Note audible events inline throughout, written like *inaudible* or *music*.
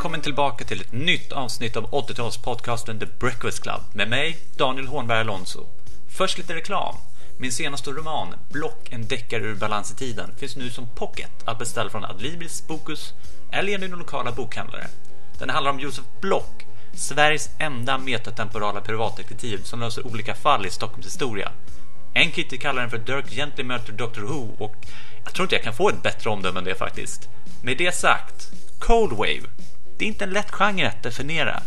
Välkommen tillbaka till ett nytt avsnitt av 80-talspodcasten The Breakfast Club med mig, Daniel Hornberg Alonso. Först lite reklam. Min senaste roman, Block, en deckare ur balans i tiden, finns nu som pocket att beställa från Adlibris, Bokus eller genom lokala bokhandlare. Den handlar om Josef Block, Sveriges enda metatemporala privatdetektiv som löser olika fall i Stockholms historia. En Kitty kallar den för Dirk Gently möter Dr Who och jag tror inte jag kan få ett bättre omdöme än det faktiskt. Med det sagt, Cold Wave. Det är inte en lätt genre att definiera.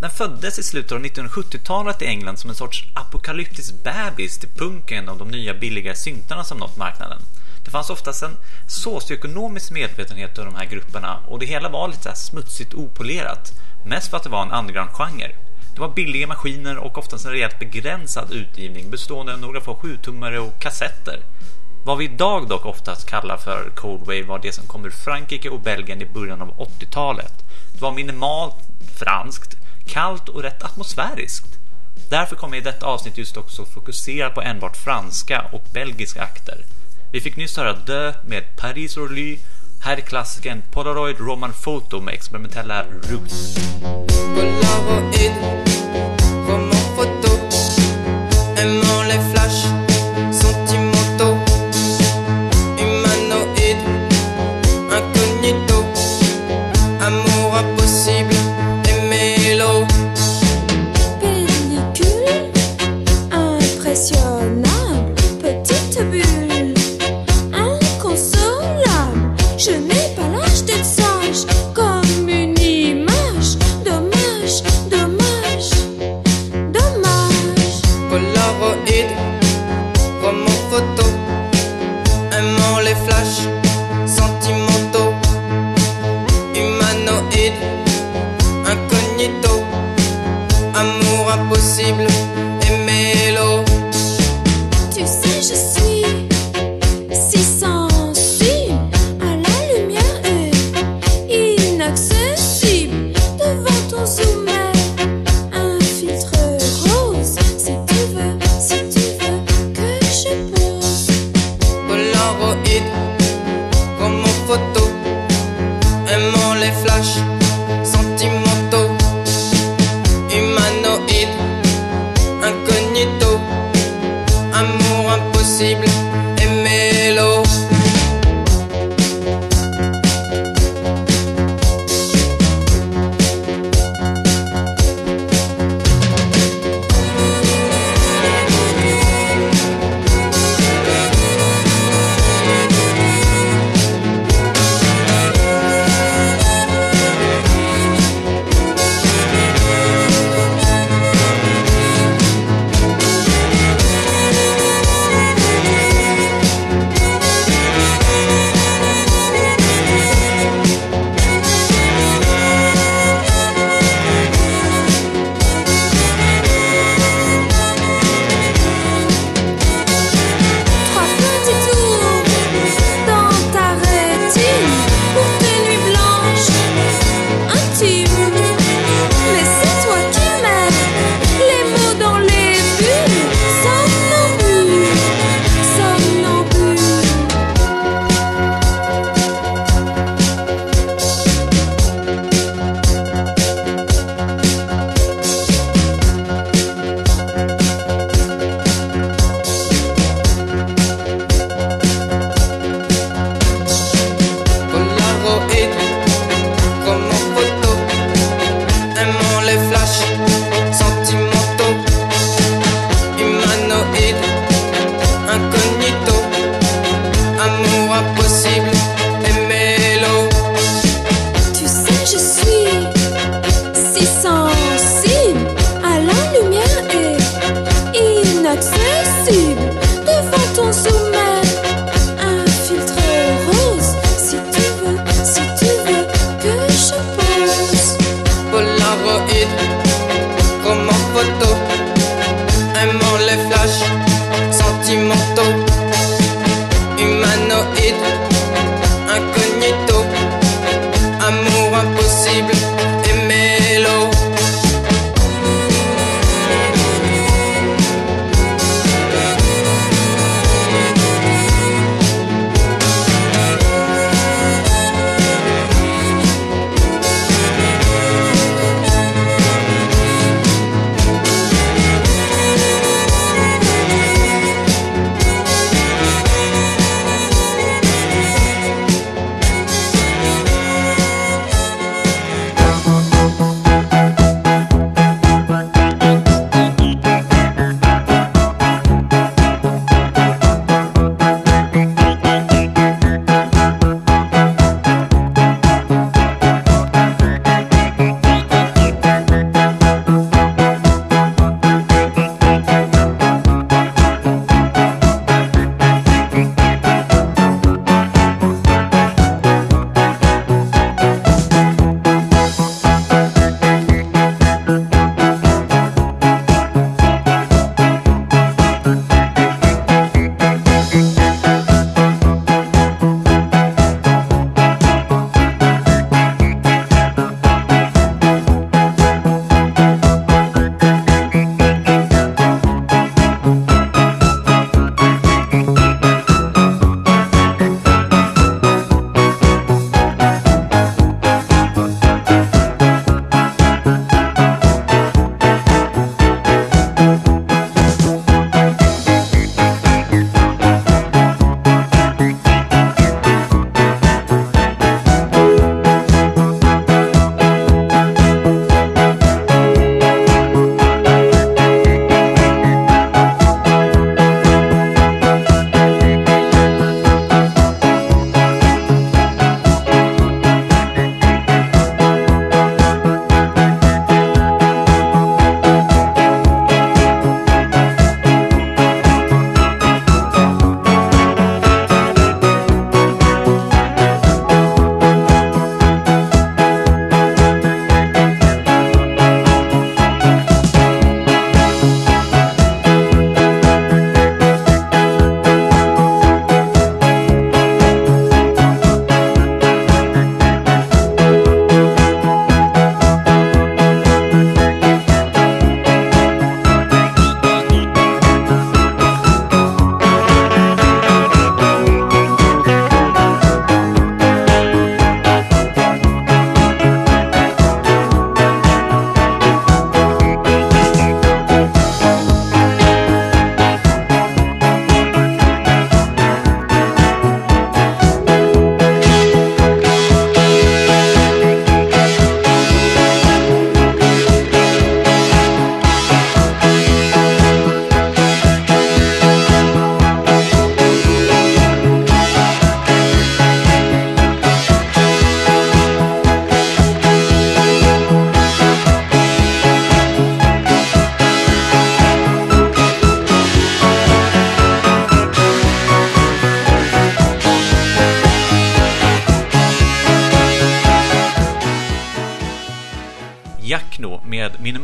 Den föddes i slutet av 1970-talet i England som en sorts apokalyptisk bebis till punken och de nya billiga syntarna som nått marknaden. Det fanns oftast en socioekonomisk medvetenhet om de här grupperna och det hela var lite smutsigt opolerat. Mest för att det var en underground-genre. Det var billiga maskiner och oftast en rejält begränsad utgivning bestående av några få sjutummare och kassetter. Vad vi idag dock oftast kallar för Cold Wave var det som kom ur Frankrike och Belgien i början av 80-talet. Det var minimalt franskt, kallt och rätt atmosfäriskt. Därför kommer jag i detta avsnitt just också fokusera på enbart franska och belgiska akter. Vi fick nyss höra Dö med Paris Orly, här är klassikern Polaroid Roman Photo med experimentella roots.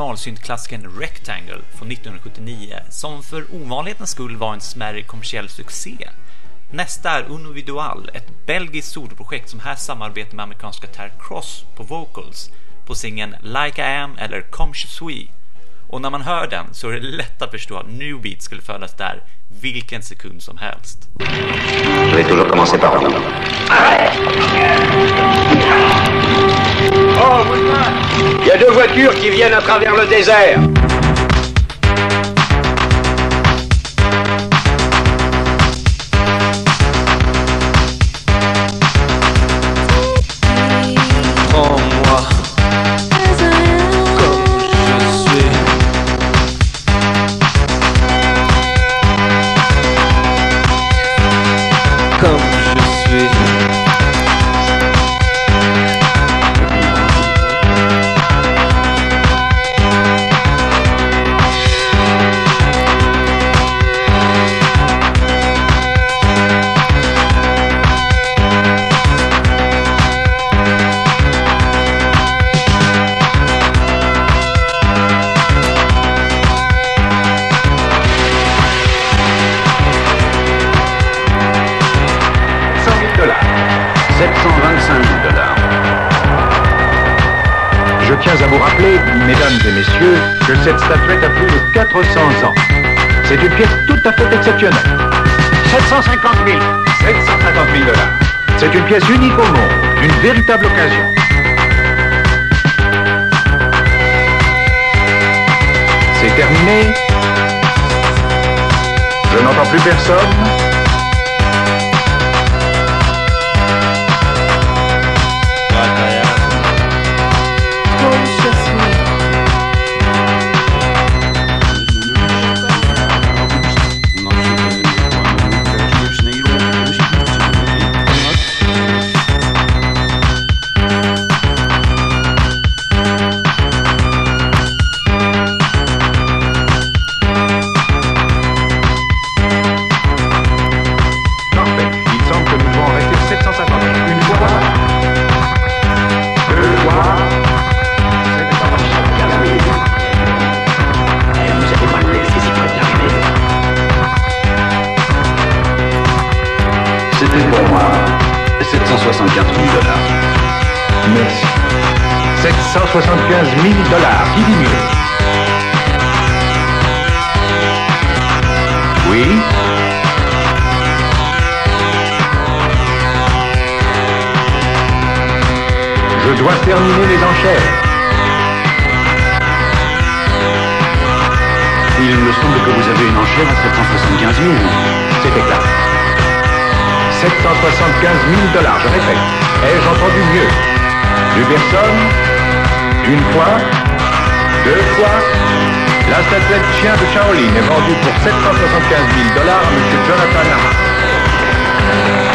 Med Rectangle från 1979 som för ovanlighetens skull var en smärre kommersiell succé. Nästa är Unividual, ett belgiskt soloprojekt som här samarbetar med amerikanska Ter Cross på vocals på singeln Like I Am eller Comme Je Suis. Och när man hör den så är det lätt att förstå att New Beat skulle födas där vilken sekund som helst. Vous. Il y a deux voitures qui viennent à travers le désert. C'est terminé. Je n'entends plus personne. Dois terminer les enchères. Il me semble que vous avez une enchère à 775 000. C'est exact. 775 000 dollars, je répète. Ai-je entendu mieux? Plus personne Une fois Deux fois La statuette chien de Shaolin est vendue pour 775 000 dollars à M. Jonathan Lamar.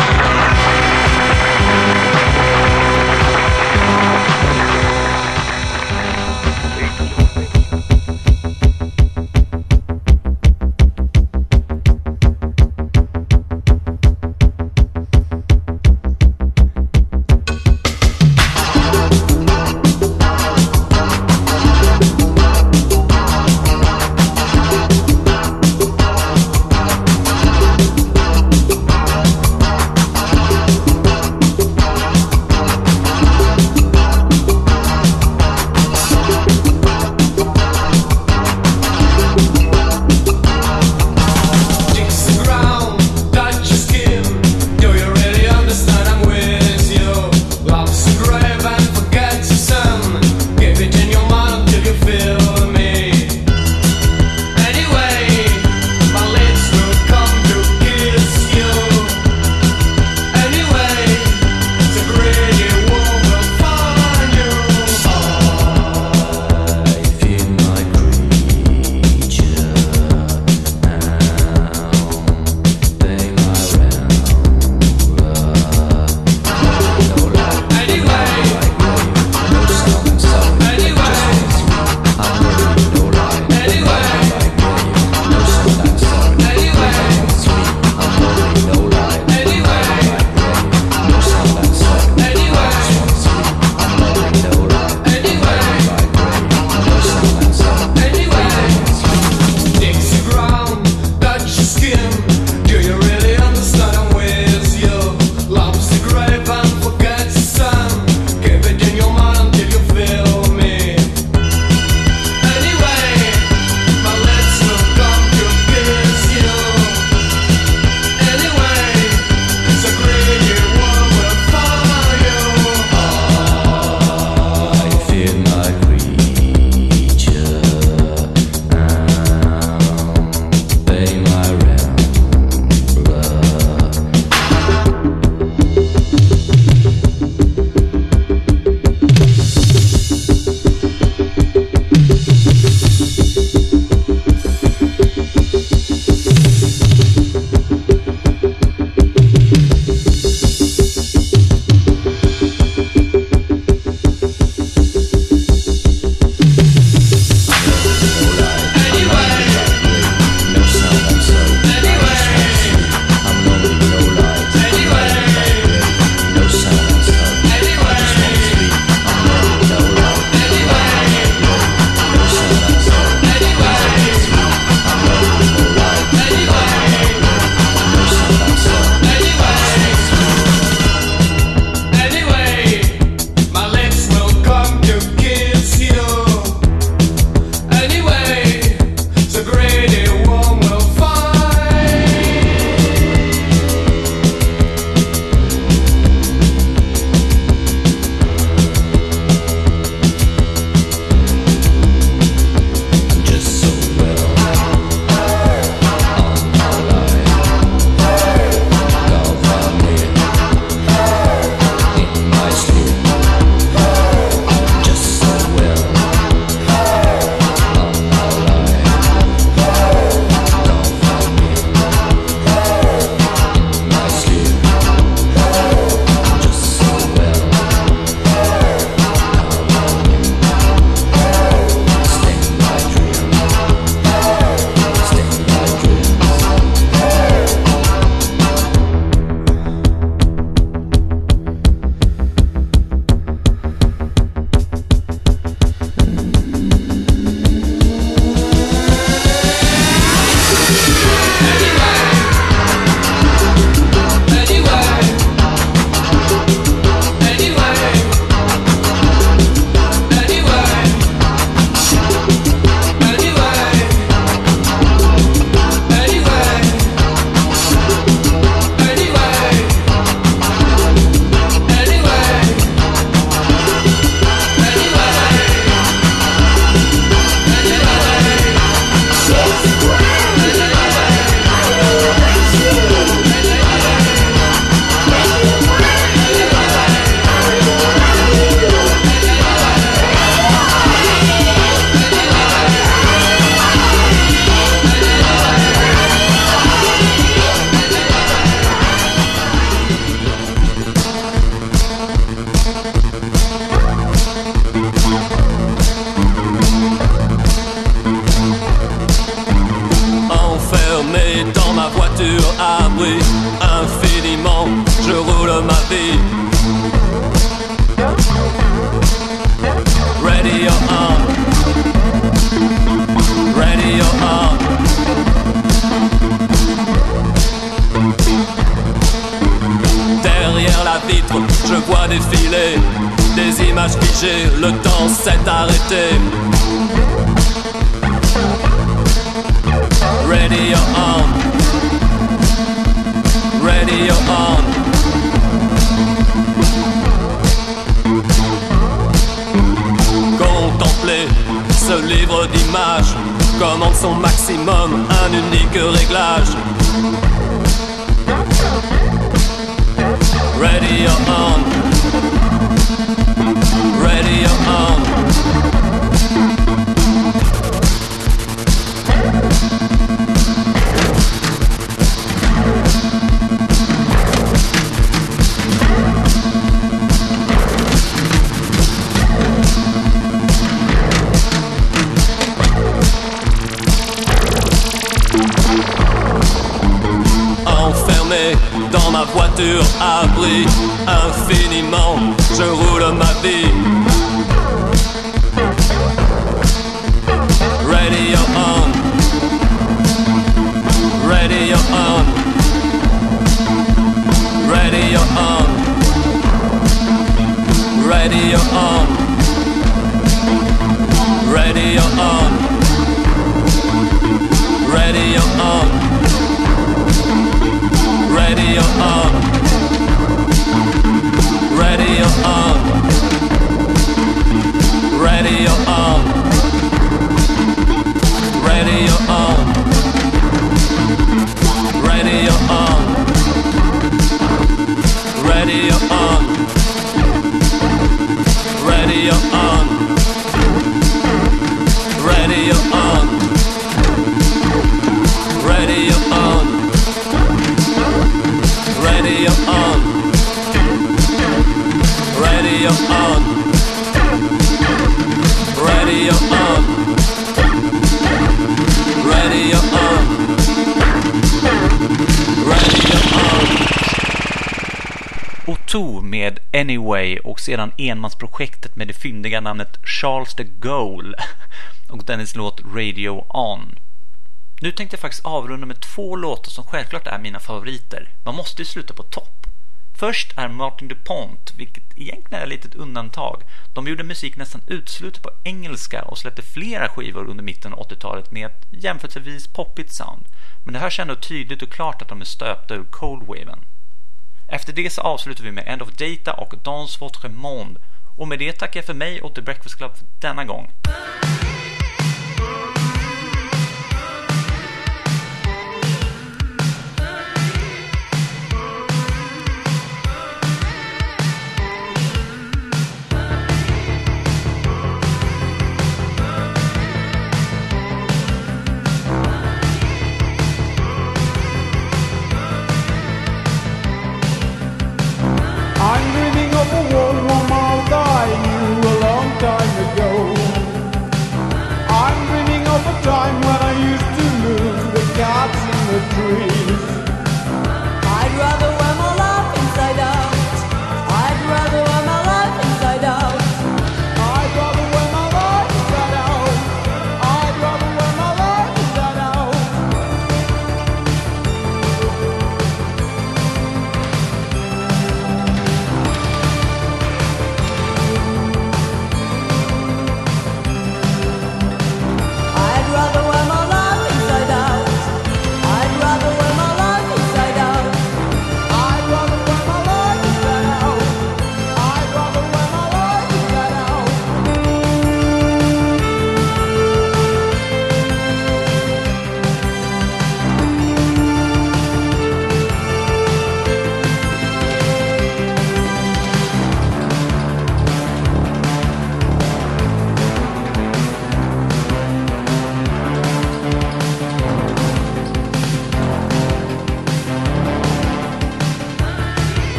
Son maximum, un unique réglage. Radio Med Anyway och sedan enmansprojektet med det fyndiga namnet Charles the Goal *laughs* och dennes låt Radio On. Nu tänkte jag faktiskt avrunda med två låtar som självklart är mina favoriter. Man måste ju sluta på topp. Först är Martin DuPont, vilket egentligen är ett litet undantag. De gjorde musik nästan utslutet på engelska och släppte flera skivor under mitten av 80-talet med ett jämförelsevis poppigt sound. Men det hörs ändå tydligt och klart att de är stöpta ur coldwaven. Efter det så avslutar vi med End of Data och Dans Votre Monde. Och med det tackar jag för mig och The Breakfast Club för denna gång.